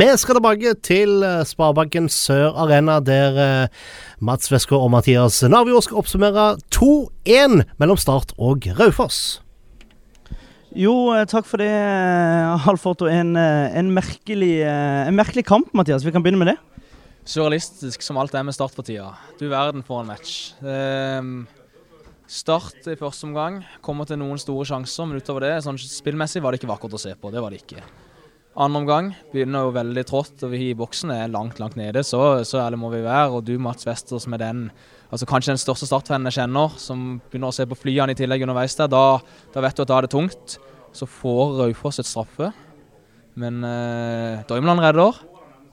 Vi skal tilbake til eh, Sparebanken Sør Arena, der eh, Mats Vesko og Mathias Navjord skal oppsummere 2-1 mellom Start og Raufoss. Jo, eh, takk for det, Halvfort. Og En, en, merkelig, en merkelig kamp, Mathias. Vi kan begynne med det. Surrealistisk som alt er med Start for tida. Du verden for en match. Um Start i første omgang. Kommer til noen store sjanser, men utover det, sånn spillmessig var det ikke vakkert å se på. Det var det ikke. Andre omgang begynner jo veldig trått, og vi i boksen er langt, langt nede. Så, så ærlig må vi være. Og du, Mats Wester, som er den altså kanskje den største startvennen jeg kjenner, som begynner å se på flyene i tillegg underveis der, da, da vet du at da er det tungt. Så får Raufoss et straffe, men eh, Dormland redder.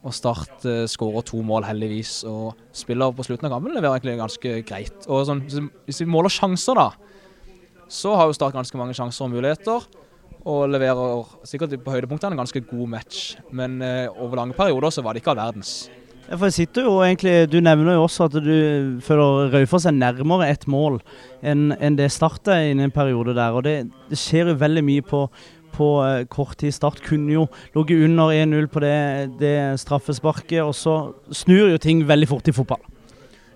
Og Start eh, skårer to mål, heldigvis. Og spiller på slutten av kampen leverer egentlig ganske greit. Og sånn, Hvis vi måler sjanser, da, så har jo Start ganske mange sjanser og muligheter. Og leverer sikkert på høydepunktene en ganske god match. Men eh, over lange perioder så var det ikke all verdens. Ja, for jeg sitter jo egentlig, Du nevner jo også at du føler Raufoss er nærmere ett mål enn en det Start er i en periode der. og det, det skjer jo veldig mye på på eh, kort tid. Start kunne jo ligget under 1-0 på det, det, straffesparket, og så snur jo ting veldig fort i fotball.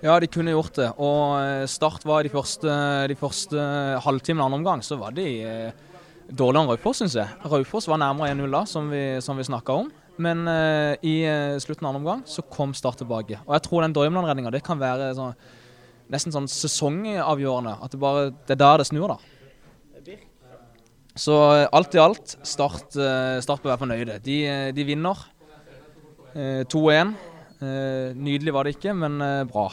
Ja, de kunne gjort det. Og eh, Start var de første, de første halvtimene andre omgang, så var de eh, dårligere enn Raufoss, syns jeg. Raufoss var nærmere 1-0 da, som vi, som vi snakka om. Men uh, i uh, slutten av andre omgang så kom Start tilbake. Og jeg tror den Dormland-redninga kan være så, nesten sånn sesongavgjørende. At det, bare, det er der det snur, da. Så eh, alt i alt, Start, eh, start bør være fornøyde. De, eh, de vinner 2-1. Nydelig var det ikke, men bra.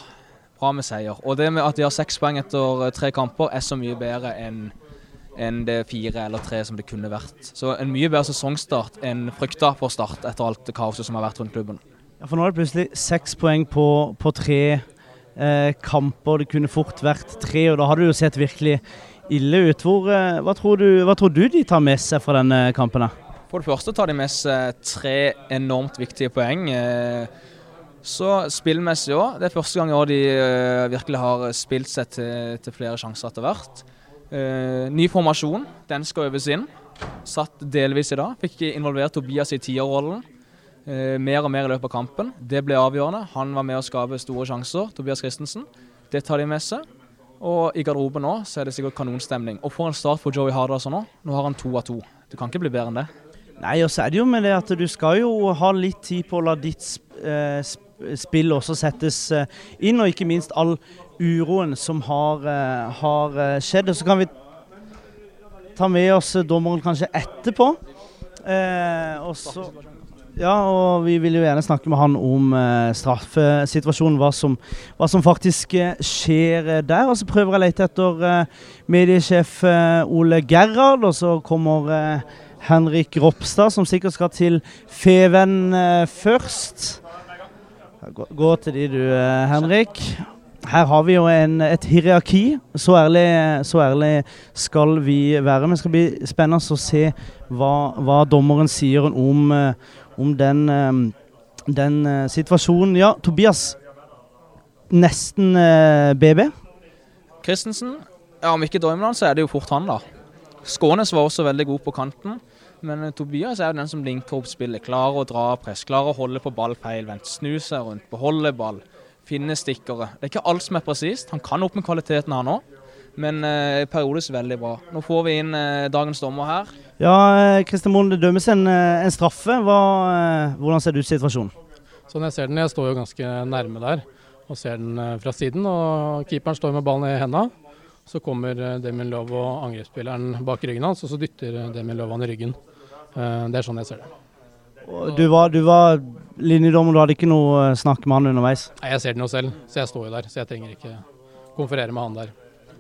Bra med seier. Og det med at de har seks poeng etter tre kamper, er så mye bedre enn enn det fire eller tre som det kunne vært. Så en mye bedre sesongstart enn frykta for Start etter alt det kaoset som har vært rundt klubben. Ja, For nå er det plutselig seks poeng på, på tre eh, kamper. Det kunne fort vært tre, og da har det jo sett virkelig ille ut. Hvor, eh, hva, tror du, hva, tror du, de tar med seg fra denne kampen? For det første tar de med seg tre enormt viktige poeng. Eh, så spillmessig òg. Det er første gang i år de eh, virkelig har spilt seg til, til flere sjanser etter hvert. Ny formasjon, den skal øves inn. Satt delvis i dag. Fikk involvert Tobias i tierrollen. Mer og mer i løpet av kampen. Det ble avgjørende. Han var med å skape store sjanser, Tobias Christensen. Det tar de med seg. Og i garderoben nå så er det sikkert kanonstemning. Og for en start for Joey Hardasson nå. Nå har han to av to. Du kan ikke bli bedre enn det. Nei, og så er det jo med det at du skal jo ha litt tid på å la ditt eh, spill også settes eh, inn, og ikke minst all uroen som har, eh, har skjedd. Og så kan vi ta med oss dommeren kanskje etterpå. og så ja, og vi vil jo gjerne snakke med han om eh, straffesituasjonen, hva som, hva som faktisk skjer der. Og så prøver jeg å lete etter mediesjef Ole Gerhard, og så kommer Henrik Ropstad, som sikkert skal til Feven først. Gå, gå, til de du, Henrik. Her har vi jo en, et hierarki. Så ærlig, så ærlig, skal vi være. Men det skal bli spennende å se hva, hva dommeren sier om, om den, eh, den eh, situasjonen. Ja, Tobias. Nesten BB. Eh, Christensen. Ja, Om ikke Dormland, så er det jo fort han, da. Skånes var også veldig god på kanten. Men Tobias er jo den som linker opp spillet. Klarer å dra press, klarer å holde på ball feilvendt. Snu seg rundt, beholde ball, finne stikkere. Det er ikke alt som er presist. Han kan opp med kvaliteten, han òg. Men eh, periodisk veldig bra. Nå får vi inn eh, dagens dommer her. Ja, Kristian Moen, det dømmes en, eh, en straffe. Hva, eh, hvordan ser du situasjonen? Sånn jeg ser den, jeg står jo ganske nærme der og ser den eh, fra siden. og Keeperen står med ballen i hendene. Så kommer Demin Lov og angrepsspilleren bak ryggen hans, og så dytter Demin Lov han i ryggen. Det er sånn jeg ser det. Du var, du var linjedommer, du hadde ikke noe snakk med han underveis? Nei, Jeg ser den jo selv, så jeg står jo der. Så jeg trenger ikke konferere med han der.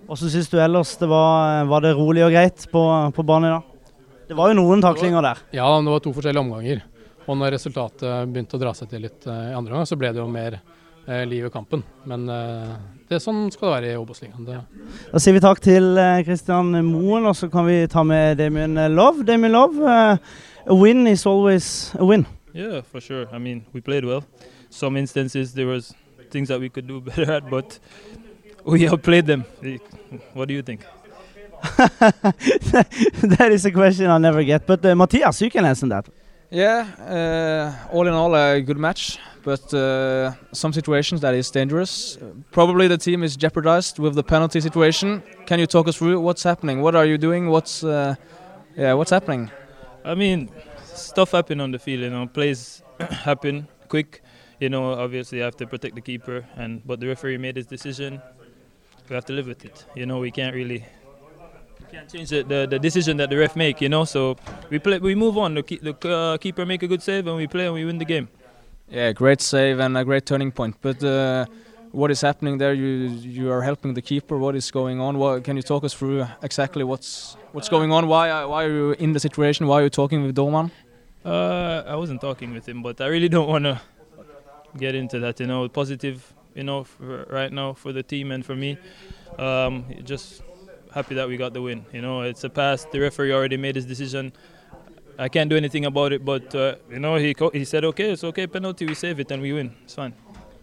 Hvordan syns du ellers det var, var det rolig og greit på, på banen i dag? Det var jo noen taklinger der. Ja, det var to forskjellige omganger. Og når resultatet begynte å dra seg til litt uh, i andre omgang, så ble det jo mer liv i kampen. Men det er sånn skal det være i Obos-ligaen. Da sier vi takk til Kristian Moen, og så kan vi ta med Damien Love. Damien Love, a win is always a win. Yeah, for sure. I mean, we played well. Some instances there was things that we could do better at, but we outplayed them. What do you think? that is a question I'll never get. But uh, Mathias, you can answer that. Yeah, uh, all in all, a good match, but uh, some situations that is dangerous. Probably the team is jeopardized with the penalty situation. Can you talk us through what's happening? What are you doing? What's uh, yeah, what's happening? I mean, stuff happen on the field. You know, plays happen quick. You know, obviously you have to protect the keeper, and but the referee made his decision. We have to live with it. You know, we can't really we can't change the, the, the decision that the ref make. You know, so we play, we move on. The, the uh, keeper make a good save, and we play and we win the game. Yeah, great save and a great turning point. But uh, what is happening there? You you are helping the keeper. What is going on? What, can you talk us through exactly what's what's going on? Why why are you in the situation? Why are you talking with Dorman? Uh, I wasn't talking with him, but I really don't want to get into that. You know, positive. You know, right now for the team and for me, um, just happy that we got the win. You know, it's a pass. The referee already made his decision. I can't do anything about it, but uh, you know, he he said, okay, it's okay, penalty, we save it and we win. It's fine.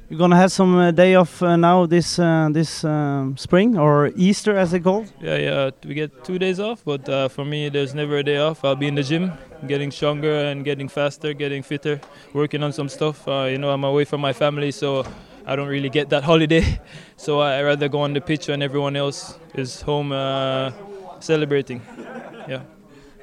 You're gonna have some uh, day off uh, now this uh, this um, spring or Easter as they call. Yeah, yeah, we get two days off, but uh, for me, there's never a day off. I'll be in the gym, getting stronger and getting faster, getting fitter, working on some stuff. Uh, you know, I'm away from my family, so I don't really get that holiday. So I rather go on the pitch when everyone else is home uh, celebrating. Yeah.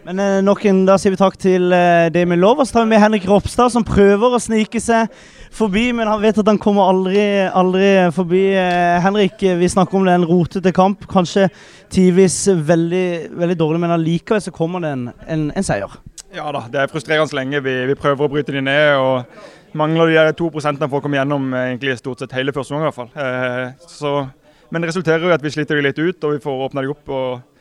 Men eh, nok en, da sier vi takk til eh, med lov, Og så tar vi med Henrik Ropstad, som prøver å snike seg forbi, men han vet at han kommer aldri, aldri forbi. Eh, Henrik, eh, vi snakker om det er en rotete kamp. Kanskje tidvis veldig, veldig dårlig, men allikevel så kommer det en, en, en seier. Ja da, det er frustrerende lenge. Vi, vi prøver å bryte de ned. og Mangler de to prosentene for å komme gjennom eh, egentlig stort sett hele første gang i hvert fall. Eh, men det resulterer i at vi sliter de litt ut, og vi får åpna de opp. og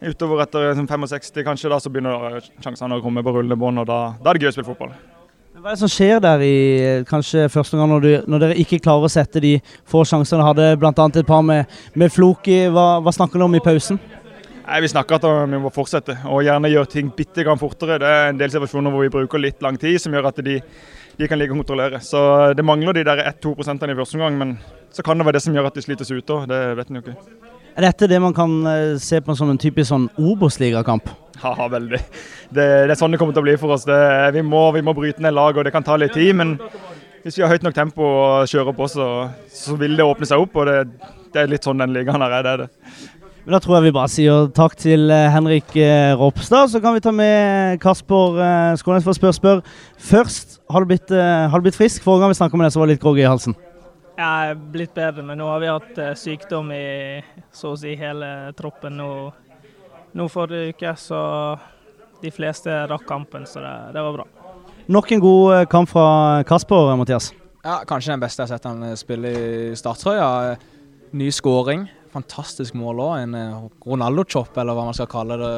Utover etter 65 kanskje, da så begynner sjansene å komme på rullende bånd, og da, da, er det gøy å spille fotball. Hva er det som skjer der i kanskje første gang når, du, når dere ikke klarer å sette de få sjansene? Hadde bl.a. et par med, med Floki. Hva, hva snakker dere om i pausen? Nei, Vi snakker at vi må fortsette og gjerne gjøre ting bitte grann fortere. Det er en del situasjoner hvor vi bruker litt lang tid, som gjør at de, de kan ligge og kontrollere. Så Det mangler de der 1-2 prosentene i første omgang, men så kan det være det som gjør at de slites ute òg. Det vet en jo ikke. Er dette det man kan eh, se på som en typisk sånn Obos-ligakamp? Ja, veldig. Det, det, er sånn det kommer til å bli for oss. Det, vi, må, vi, må, bryte ned lag, og det kan ta litt tid. Men hvis vi har høyt nok tempo og kjører på, så, så vil det åpne seg opp. og det, det er litt sånn den ligaen her er. det det. Men Da tror jeg vi bare sier takk til eh, Henrik eh, Ropstad. Så kan vi ta med Kasper Skånes for å spørre spør. Først, har du blitt, har du blitt frisk? Forrige gang vi snakka med deg, så var det litt groggy i halsen. Jeg er blitt bedre, men nå har vi hatt eh, sykdom i så å si hele troppen nå, nå forrige uke. Så de fleste rakk kampen, så det, det, var bra. Nok en god eh, kamp fra Kasper, Mathias. Ja, Kanskje den beste jeg har sett han eh, spille i starttrøya. Ny skåring fantastisk mål òg. En eh, Ronaldo-chop, eller hva man skal kalle det.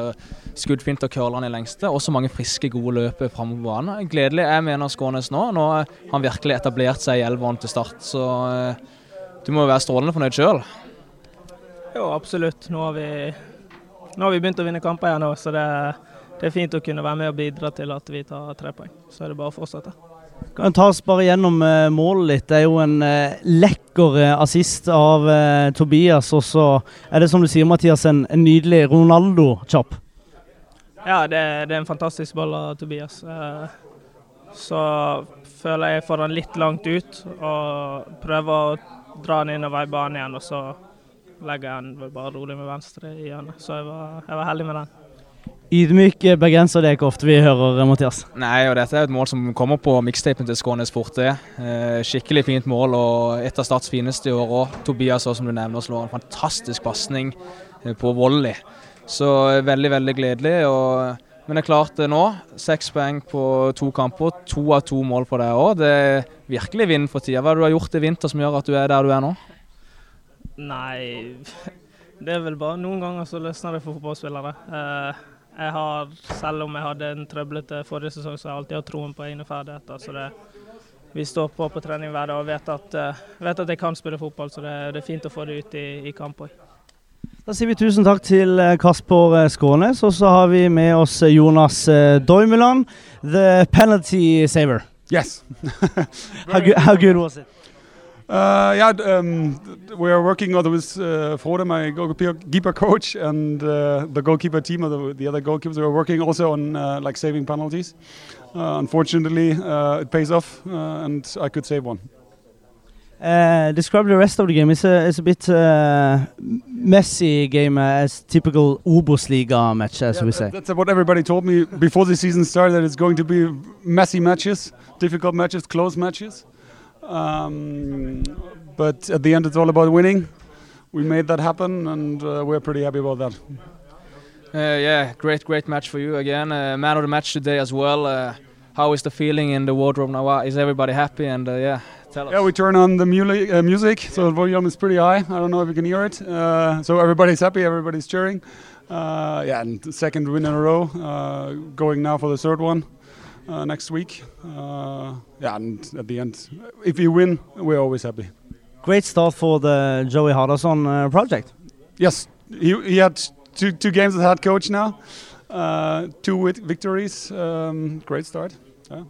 Skuddfint og curler han i lengste. Også mange friske, gode løp framover banen. Gledelig jeg mener Skånes nå. Nå har han virkelig etablert seg i elveren til start. Så eh, du må jo være strålende fornøyd sjøl. Jo, absolutt. Nå har, vi, nå har vi begynt å vinne kamper igjen, så det, det er fint å kunne være med og bidra til at vi tar tre poeng. Så er det bare å fortsette. Kan ta oss bare gjennom uh, målet litt. Det er jo en uh, lekker uh, assist av Tobias. Og så er det som du sier, Mathias, en, en nydelig Ronaldo-kjapp. Ja, det, det, er en fantastisk ball av Tobias. så føler jeg får den litt langt ut og prøver å dra den innover i banen igjen. Og så legger jeg den bare rolig med venstre i hjørnet. Så jeg var, jeg var heldig med den. Ydmyk bergenser, det er ikke ofte vi hører, Mathias. Nei, og dette er et mål som kommer på mixtapen til Skånes Forte. Eh, skikkelig fint mål, og et av Starts fineste i år òg. Tobias også, som du nevner, slår en fantastisk pasning eh, på volley. Så eh, veldig, veldig gledelig. Og, men det er klart det nå. Seks poeng på to kamper. To av to mål på deg òg. Det er virkelig vind for tida. Hva har du gjort i vinter som gjør at du er der du er nå? Nei, det er vel bare noen ganger så løsner det for fotballspillere. Eh, jeg har, selv om jeg hadde en trøblete forrige sesong, så har jeg alltid hatt troen på egne ferdigheter. Så det, vi står på på trening hver dag og vet at, uh, vet at jeg kan spille fotball, så det, det, er fint å få det ut i, i kamp òg. Da sier vi tusen takk til eh, Kasper eh, Skånes, og så har vi med oss Jonas Doimeland, the penalty saver. Yes. how, good, how good was it? Uh, yeah, um, we are working with uh, Frode, my goalkeeper coach, and uh, the goalkeeper team, or the, the other goalkeepers. We are working also on uh, like saving penalties. Uh, unfortunately, uh, it pays off, and I could save one. describe the rest of the game. It's a it's a bit messy game, as typical Obos-liga match, as yeah, we say. That's what everybody told me before the season started. That it's going to be messy matches, difficult matches, close matches. Um, but at the end, it's all about winning. We made that happen, and uh, we're pretty happy about that. Uh, yeah, great, great match for you again. Uh, man of the match today as well. Uh, how is the feeling in the wardrobe now? Is everybody happy? And uh, yeah, tell us. Yeah, we turn on the music, uh, music, so the volume is pretty high. I don't know if you can hear it. so everybody's happy, everybody's cheering. yeah, and second win in a row. going now for the third one uh, next week. Uh, yeah, and at the end, if you win, we're always happy. Great start for the Joey Hardasson uh, project. Yes, he, he had two, two games as head coach now, uh, two victories. Um, great start. Yeah.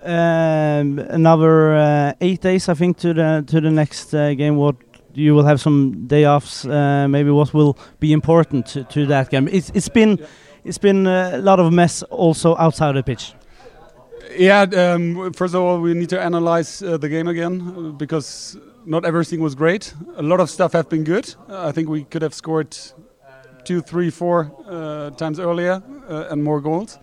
Um, another uh, eight days, I think, to the to the next uh, game. What you will have some day offs. maybe what will be important to, to that game? It's it's been. It's been a lot of mess also outside the pitch. Yeah, um, first of all, we need to analyze uh, the game again uh, because not everything was great. A lot of stuff have been good. Uh, I think we could have scored two, three, four uh, times earlier uh, and more goals.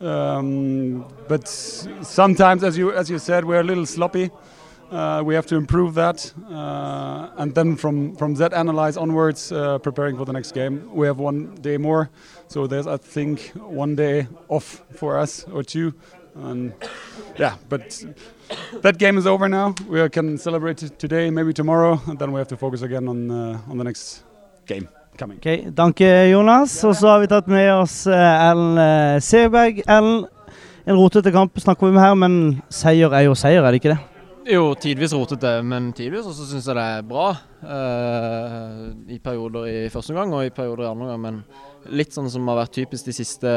Um, but sometimes, as you as you said, we're a little sloppy. Uh, we have to improve that, and then from from that analyze onwards, preparing for the next game. We have one day more, so there's I think one day off for us or two and yeah, but that game is over now. We can celebrate today, maybe tomorrow, and then we have to focus again on uh, on the next game. Coming. Okay, Danke, Jonas. Og så har vi tatt med oss uh, Ellen uh, Seberg. Ellen, en rotete kamp snakker vi med her, men seier er jo seier, er det ikke det? Jo, tidvis rotete, men tidvis også syns jeg det er bra. Uh, I perioder i første omgang og i perioder i andre omgang. Men litt sånn som har vært typisk de siste,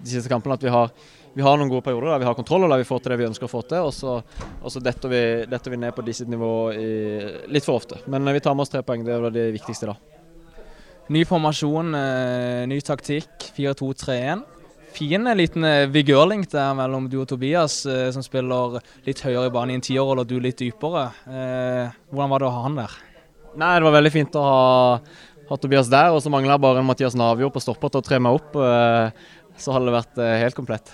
de siste kampene, at vi har vi har noen gode perioder der vi har kontroll og der vi får til det vi ønsker å få til. Og så, og så detter, vi, detter, vi, ned på disse nivå litt for ofte. Men eh, vi tar med oss tre poeng. Det er det viktigste da. Ny formasjon, eh, ny taktikk. 4-2-3-1. Fin liten eh, vigørlink der mellom du og Tobias, som spiller litt høyere i banen i en tierrolle og du litt dypere. Hvordan var det å ha han der? Nei, Det var veldig fint å ha, ha Tobias der, og så mangler jeg bare en Mathias Navjord på stopper til å tre meg opp. Så hadde det vært helt komplett.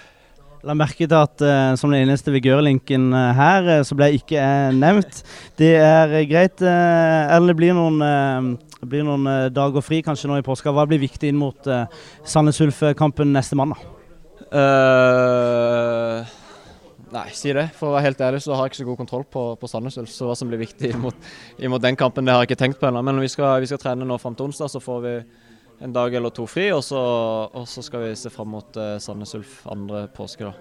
La merke til at uh, som den eneste vigørlinken uh, her, uh, så ble jeg ikke nevnt. Det er greit. eller det blir noen, blir noen dager fri kanskje nå i påska. Hva blir viktig inn mot Sandnes Ulf-kampen neste mandag? nei, si det. For å være helt ærlig så har jeg ikke så god kontroll på, på Sandnes Ulf. Så hva som blir viktig imot, mot, den kampen, det har jeg ikke tenkt på ennå. Men vi skal, vi skal trene nå fram til onsdag, så får vi en dag eller to fri, og så, og så skal vi se fram mot uh, Sandnes Ulf andre påske. da.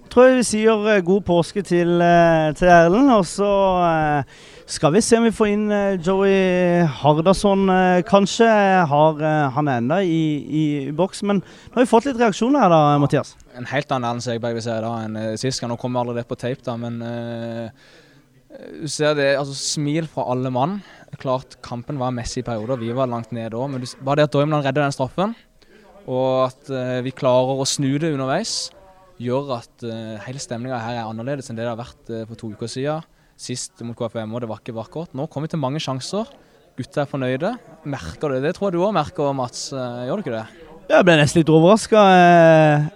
Jeg tror vi sier uh, god påske til, uh, til Erlend. Og så skal vi se om vi får inn Joey Hardasson, kanskje. Har, han er ennå i, i, i, boks. Men nå har vi fått litt reaksjoner her, da, Mathias. En helt annen Erlend Segberg vi ser da enn sist gang. Nå kommer aldri det på tape, da, men du ser det, altså Smil fra alle mann. Klart kampen var messig i perioder, vi var langt nede òg. Men bare det at Dormland redder den straffen, og at uh, vi klarer å snu det underveis, gjør at uh, hele stemninga her er annerledes enn det det har vært uh, for to uker siden. Sist mot KFM, og det var ikke vakkert. Nå kommer vi til mange sjanser. Gutta er fornøyde. Merker du det? Det tror jeg du òg merker, Mats. Gjør du ikke det? Jeg ble nesten litt overraska.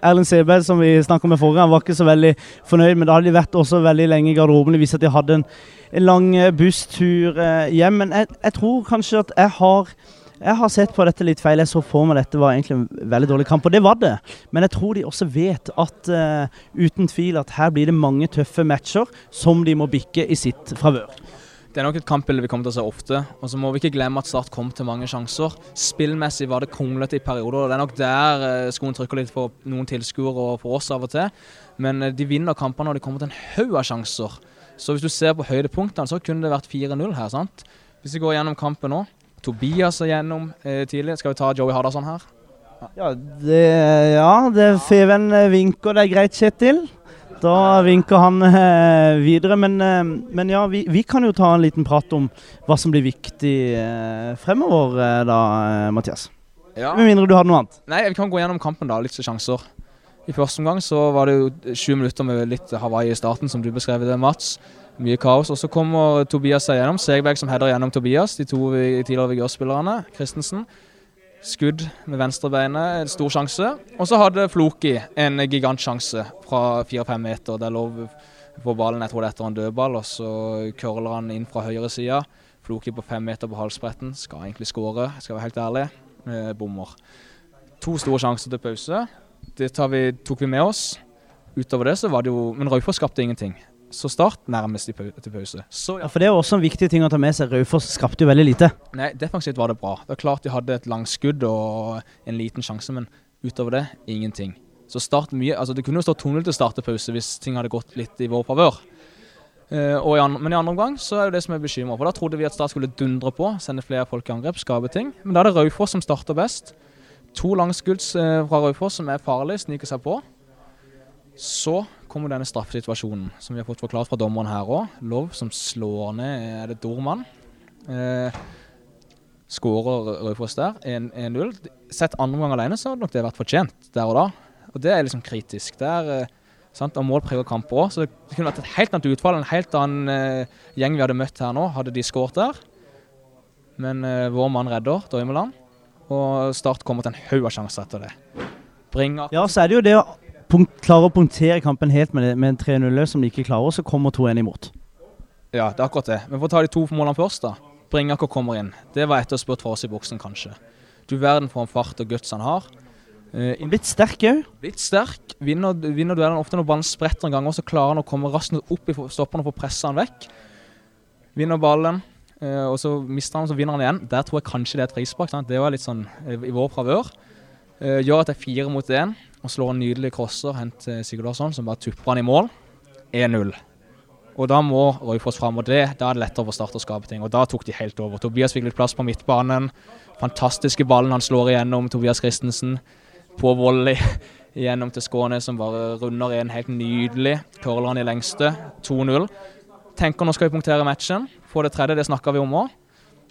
Erlend Sebed, som vi snakka med forrige, han var ikke så veldig fornøyd. Men da hadde de vært også veldig lenge i garderoben. Det viste at de hadde en en lang eh, busstur eh, hjem. Men jeg, jeg, tror kanskje at jeg har jeg har sett på dette litt feil. Jeg så for meg dette var egentlig en veldig dårlig kamp, og det var det. Men jeg tror de også vet at uh, uten tvil at her blir det mange tøffe matcher som de må bikke i sitt favør. Det er nok et kampbilde vi kommer til å se ofte. Og så må vi ikke glemme at Start kom til mange sjanser. Spillmessig var det kronglete i perioder. og Det er nok der skoen trykker litt for noen tilskuere og for oss av og til. Men de vinner kampene når de kommer til en haug av sjanser. Så hvis du ser på høydepunktene, så kunne det vært 4-0 her. sant? Hvis vi går gjennom kampen nå. Tobias er gjennom eh, tidlig. Skal vi ta Joey Hardasson her? Ja, det, ja, det Feven vinker. Det er greit, Kjetil. Da vinker han eh, videre. Men, eh, men ja, vi, vi, kan jo ta en liten prat om hva som blir viktig eh, fremover eh, da, eh, Mathias. Ja. Med mindre du hadde noe annet. Nei, Vi kan gå gjennom kampen, da. Litt sjanser. I første omgang så var det jo 20 minutter med litt Hawaii i starten, som du beskrev det, Mats. Mye kaos. Og så kommer Tobias seg gjennom. Segberg som header gjennom Tobias, de to tidligere Vigør-spillerne. Christensen skudd med venstrebeinet, en stor sjanse. Og så hadde Floki en gigantsjanse fra fire-fem meter. Det lå på ballen, jeg tror det er etter en dødball, og så curler han inn fra høyre side. Floki på fem meter på halsbretten. Skal egentlig skåre, skal være helt ærlig. Eh, bommer. To store sjanser til pause. Det vi, tok vi med oss. Utover det så var det jo Men Raufoss skapte ingenting så Start nærmest til pause. Så, ja. ja. For Det er jo også en viktig ting å ta med seg. Raufoss skapte jo veldig lite. Nei, Defensivt var det bra. Det er klart De hadde et langskudd og en liten sjanse, men utover det ingenting. Så start mye, altså Det kunne jo stått 2-0 til startepause hvis ting hadde gått litt i vår favør. Uh, i men i andre omgang så er det det som er bekymra. Da trodde vi at Start skulle dundre på, sende flere folk i angrep, skape ting. Men da er det Raufoss som starter best. To langskudd uh, fra Raufoss som er farlig, sniker seg på. Så kommer denne straffesituasjonen, som vi har fått forklart fra dommeren her òg. Lov som slår ned Er det Dorman? Eh, Skårer Raufoss der, 1-0. Sett andre omgang alene, så hadde nok det vært fortjent der og da. Og det er liksom kritisk. Det er, eh, sant? Og mål preger kamper òg, så det kunne vært et helt annet utfall. En helt annen eh, gjeng vi hadde møtt her nå, hadde de skåret der. Men eh, vår mann redder Dormeland, og Start kommer til en haug av sjanser etter det. Bringer Ja, så er det jo det klarer å punktere kampen helt med, med en 3-0 som de ikke klarer, så kommer 2-1 imot. Ja, det er akkurat det. Men for å ta de to målene først, da. Bringaker kommer inn. Det var etterspurt for oss i boksen, kanskje. Du verden for en fart og guts han har. Uh, blitt sterk òg. Blitt sterk. Vinner, vinner duellen ofte når ballen spretter en gang, og så klarer han å komme raskt opp i stopperne og få pressa han vekk. Vinner ballen, uh, og så mister han, og så vinner han igjen. Der tror jeg kanskje det er et frispark. Det var litt sånn uh, i vår favør. gjør at det er fire mot én og slår en nydelig crosser hen til Sigurd Larsson, som bare tupper han i mål. 1-0. Og da må Raufoss fram, og det, da er det lettere å starte å skape ting. Og da tok de helt over. Tobias fikk litt plass på midtbanen. Fantastiske ballen han slår igjennom, Tobias Christensen. På volley igjennom til Skåne, som bare runder en helt nydelig. Curler han i lengste. 2-0. Tenker nå skal vi punktere matchen. Få det tredje, det snakka vi om òg.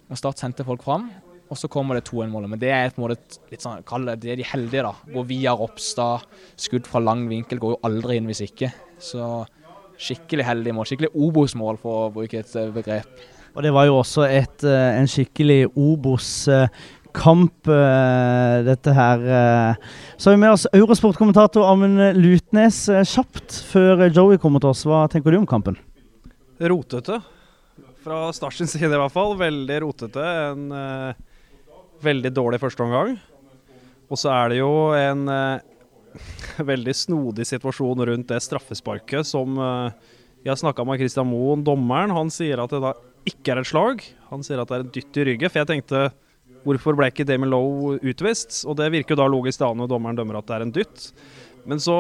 Og Start sendte folk fram og så kommer det 2-1-målet. Men det er på en måte litt sånn, kall det, det er de heldige, da. Går via Ropstad, skudd fra lang vinkel går jo aldri inn hvis ikke. Så skikkelig heldig mål. Skikkelig Obos-mål, for å bruke et eh, begrep. Og det var jo også et, eh, en skikkelig Obos-kamp, eh, dette her. Så har vi med oss Eurosport-kommentator Amund Lutnes. Kjapt før Joey kommer til oss, hva tenker du om kampen? Rotete. Fra Stars side i hvert fall. Veldig rotete. En veldig dårlig første omgang. Og så er det jo en eh, veldig snodig situasjon rundt det straffesparket som eh, Jeg har snakka med Christian Moen, dommeren. Han sier at det da ikke er et slag. Han sier at det er en dytt i ryggen. For jeg tenkte hvorfor ble ikke Damon Lowe utvist? Og det virker jo da logisk da når dommeren dømmer at det er en dytt. Men så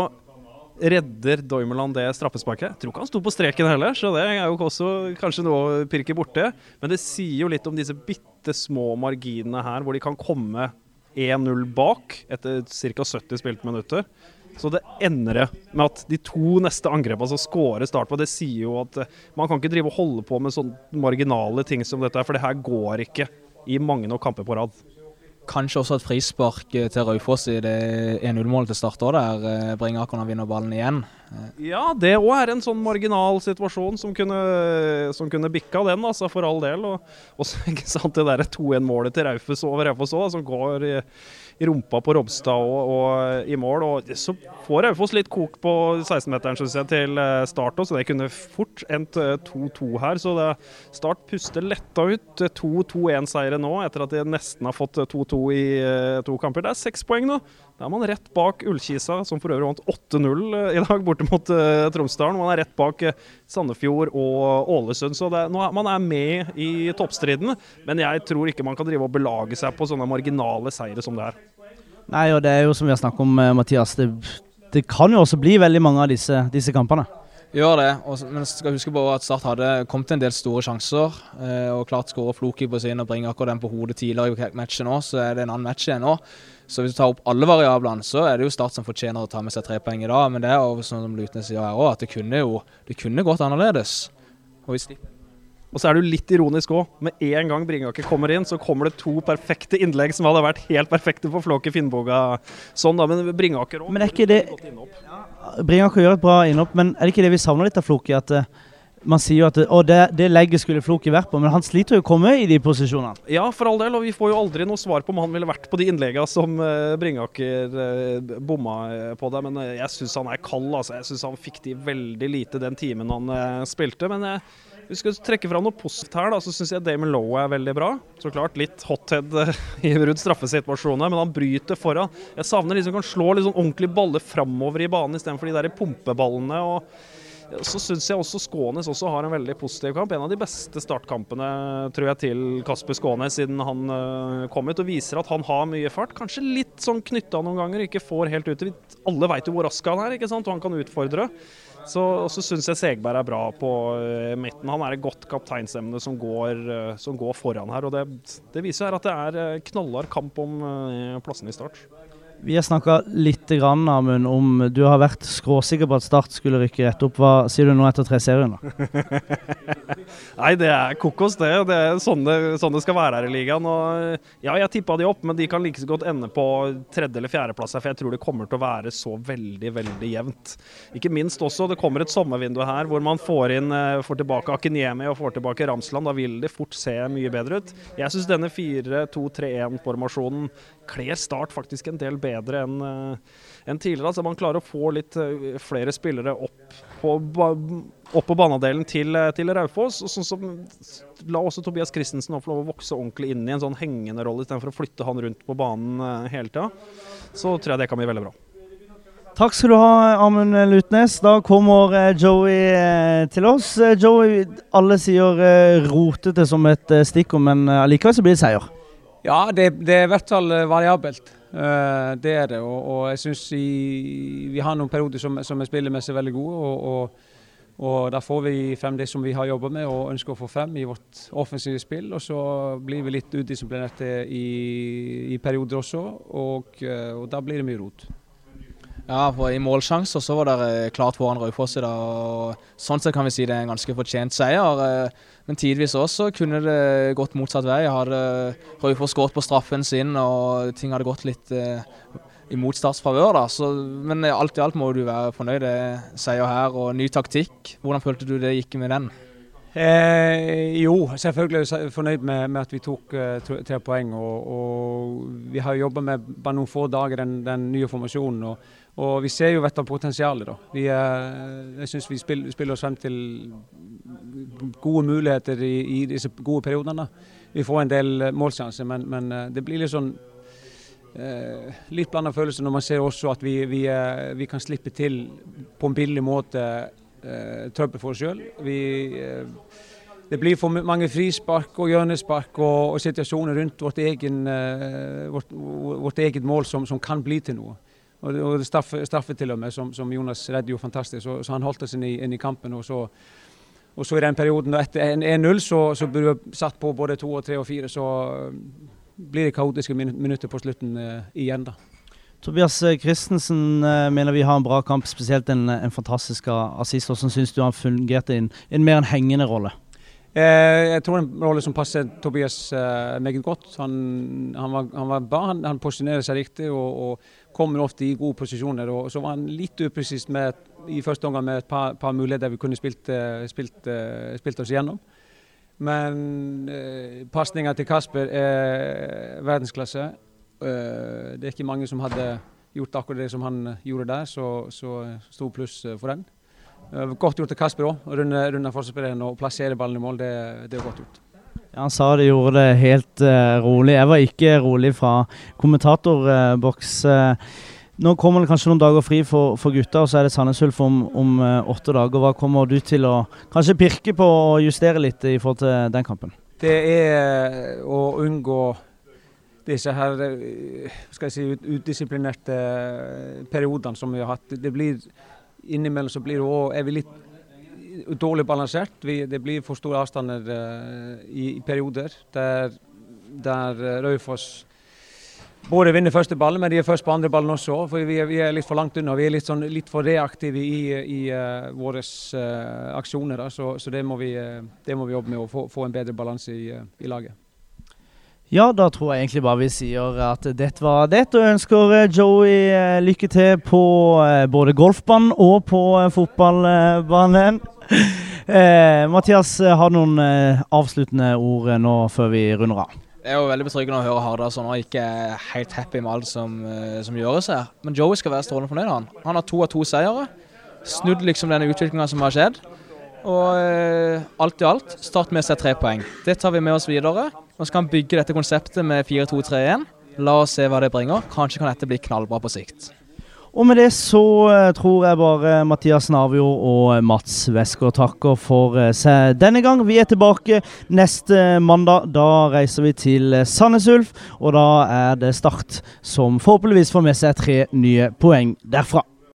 redder Doimeland det straffesparket. Jeg tror ikke han sto på streken heller, så det er jo også kanskje noe å pirke borti. Men det sier jo litt om disse bitte små marginene her, hvor de kan komme 1-0 bak etter ca. 70 spilte minutter. Så det ender med at de to neste angrepene som skårer start på, det sier jo at eh, man kan ikke drive og holde på med sånne marginale ting som dette, for det her går ikke i mange nok kamper på rad. Kanskje også et frispark eh, til Raufoss i det 1-0-målet til start òg, der eh, Bringaker vinner ballen igjen. Ja, det òg er en sånn marginal situasjon som kunne, som kunne bikka den, altså, for all del. Og så ikke sant, det der 2-1-målet til Raufoss over Raufoss òg, som går i i rumpa på Robstad og, og, i mål. Og så får Raufoss litt kok på 16-meteren synes jeg, til eh, start, så det kunne fort endt 2-2 eh, her. Så det, Start puster letta ut. 2-2-1-seiere nå, etter at de nesten har fått 2-2 i eh, to kamper. Det er seks poeng nå. Da er man rett bak Ullkisa, som for øvrig vant 8-0 i dag borte mot uh, Tromsdalen. Man er rett bak uh, Sandefjord og Ålesund, så det, nå, man er med i toppstriden. Men jeg tror ikke man kan drive og belage seg på sånne marginale seire som det er. Nei, og det er jo som vi har snakket om, Mathias. Det, det, kan jo også bli veldig mange av disse, disse kampene. Gjør det, og, men skal huske på at Start hadde kommet til en del store sjanser. Eh, og klart skåre Floki på sin og bringe akkurat den på hodet tidligere i matchen òg, så er det en annen match igjen nå. Så hvis du tar opp alle variablene, så er det jo Start som fortjener å ta med seg tre poeng i dag. Men det er jo sånn som Lutnes sier her òg, at det kunne jo det kunne gått annerledes. Og hvis de Og så er det jo litt ironisk òg. Med en gang Bringaker kommer inn, så kommer det to perfekte innlegg som hadde vært helt perfekte for Flåke Finnboga. Sånn da, men Bringaker òg. Men er ikke det Bringaker gjør et bra innhopp, men er det ikke det vi savner litt av Floki? At eh, man sier jo at det, det, det legget skulle Floki vært på, men han sliter jo å komme i de posisjonene. Ja, for all del, og vi får jo aldri noe svar på om han ville vært på de innleggene som eh, Bringaker eh, bomma eh, på der. Men jeg syns han er kald, altså. Jeg syns han fikk de veldig lite den timen han spilte. Men hvis vi skal trekke fram noe positivt her, da, så syns jeg Damon Lowe er veldig bra. Så klart litt hothead i rundt straffesituasjoner, men han bryter foran. Jeg savner de som kan slå litt sånn ordentlige baller framover i banen istedenfor de der pumpeballene. og så syns jeg også Skånes også har en veldig positiv kamp. En av de beste startkampene tror jeg til Kasper Skånes siden han øh, kom ut, og viser at han har mye fart. Kanskje litt sånn knytta noen ganger, ikke får helt ut. Alle veit jo hvor rask han er, ikke sant? og han kan utfordre. Så, og syns jeg Segberg er bra på øh, midten. Han er et godt kapteinsemne som går, øh, som går foran her. og Det, det viser her at det er knallhard kamp om plassene i start. Vi har snakka litt grann, Amund, om du har vært skråsikker på at Start skulle rykke rett opp. Hva sier du nå etter tre serier? da? Nei, det er kokos, det. Det er sånn det, sånn det skal være her i ligaen. Og, ja, jeg tippa de opp, men de kan like så godt ende på tredje- eller fjerdeplass her, for jeg tror det kommer til å være så veldig, veldig jevnt. Ikke minst også, det kommer et sommervindu her hvor man får inn eh, får tilbake Akinyemi og får tilbake Ramsland. Da vil det fort se mye bedre ut. Jeg syns denne 4-2-3-1-formasjonen kler Start faktisk en del bedre enn en tidligere. Altså Man klarer å få litt eh, flere spillere opp på, opp på banedelen til, eh, til Raufoss. og Sånn som La også Tobias Christensen få lov å vokse ordentlig inn i en sånn hengende rolle istedenfor å flytte han rundt på banen eh, hele tida. Så tror jeg det kan bli veldig bra. Takk skal du ha, Amund Lutnes. Da kommer eh, Joey eh, til oss. Eh, Joey, alle sier eh, rotete som et eh, stikkord, men eh, allikevel så blir det seier. Ja, det, det er i hvert fall eh, variabelt. Eh, det er det. Og, og jeg syns vi har noen perioder som, som er spillemessig veldig gode. Og, og, og da får vi frem det som vi har jobba med og ønsker å få frem i vårt offensive spill. Og så blir vi litt udisiplinerte i, i perioder også, og, eh, og da blir det mye rot. Ja, for I målsjanser så var dere klart foran Raufoss i dag. og Sånn sett kan vi si det er en ganske fortjent seier. Eh, Men tidvis også kunne det gått motsatt vei. Hadde Raufoss skåret på straffen sin og ting hadde gått litt eh, imot Starts favør. men alt i alt må du være fornøyd. Det er seier her og ny taktikk. Hvordan følte du det gikk med den? Eh, jo, selvfølgelig er jeg fornøyd med, med at vi tok eh, tre poeng. Og, og vi har jobba med bare noen få dager den, den nye formasjonen. Og, og vi ser jo dette potensialet. da. Vi, eh, jeg syns vi spiller, spiller oss frem til gode muligheter i, i disse gode periodene. Vi får en del eh, målsjanser, men, men eh, det blir litt sånn eh, litt blanda følelser når man ser også at vi, vi, eh, vi kan slippe til på en billig måte eh, trøbbel for oss sjøl. det blir for mange frispark og hjørnespark og, og situasjoner rundt vårt, egen, eh, vårt, vårt eget mål som, som kan bli til noe. Og, og straffe, straffe til og med, som, som Jonas redde jo fantastisk. Så, så han holdt oss inn i, inn i kampen. og så og så i den perioden etter 1-0 så, så burde vi satt på både to og tre og fire. Så eh, blir det kaotiske minutter på slutten eh, igjen, da. Tobias eh, Christensen eh, mener vi har en bra kamp, spesielt en, en fantastisk assist. Hvordan syns du han fungerte i en, en mer en hengende rolle? Eh, jeg tror en rolle som passer Tobias eh, meget godt. Han, han, var, han var bra, han, han posisjonerer seg riktig og, og, kommer ofte i gode posisjoner. Og så var han litt upresis i første omgang med et par, par muligheter vi kunne spilt, eh, spilt, spilt oss gjennom. Men eh, pasninga til Kasper er verdensklasse. Det er ikke mange som hadde gjort akkurat det som han gjorde der, så, så stor pluss for den. Eh, Godt gjort til Kasper òg. Runde, runde forsvarsspilleren og plassere ballen i mål. Det, det er godt gjort. Ja, han sa de gjorde det helt uh, rolig. Jeg var ikke rolig fra kommentatorboks. Uh, nå kommer det kanskje noen dager fri for, for gutta, og så er det Sandnes Ulf om, om uh, åtte dager. Hva kommer du til å kanskje pirke på og justere litt i forhold til den kampen? Det er å unngå disse her skal jeg si, ut- utdisiplinerte periodene som vi har hatt. Det blir Innimellom så blir det òg er vi litt dårlig balansert. Vi, det blir for store avstander uh, i, i, perioder der, der uh, Raufoss både vinner første ballen, men de er først på andre ballen også. For vi er, vi er litt for langt unna. Vi er litt, sånn, litt for reaktive i, i uh, våre aksjoner. Da. Så, så det, må vi, det, må vi, jobbe med å få, få en bedre balanse i, i laget. Ja, da tror jeg egentlig bare vi sier at dette var det, og ønsker eh, Joey eh, lykke til på eh, både golfbanen og på fotballbanen. Eh, Mathias, har du noen avsluttende ord nå før vi runder av? Det er jo veldig betryggende å høre Hardasson og ikke er helt happy med alt som, som gjøres her. Men Joey skal være strålende fornøyd. Han Han har to av to seire. Snudd liksom denne utviklinga som har skjedd. Og alt i alt, Start med seg tre poeng. Det tar vi med oss videre. Nå skal han bygge dette konseptet med 4-2-3-1. La oss se hva det bringer. Kanskje kan dette bli knallbra på sikt. Og med det så uh, tror jeg bare Mathias Navjord og Mats Wesker takker for seg denne gang. Vi er tilbake neste mandag. Da reiser vi til Sandnes Ulf, og da er det Start som forhåpentligvis får med seg tre nye poeng derfra.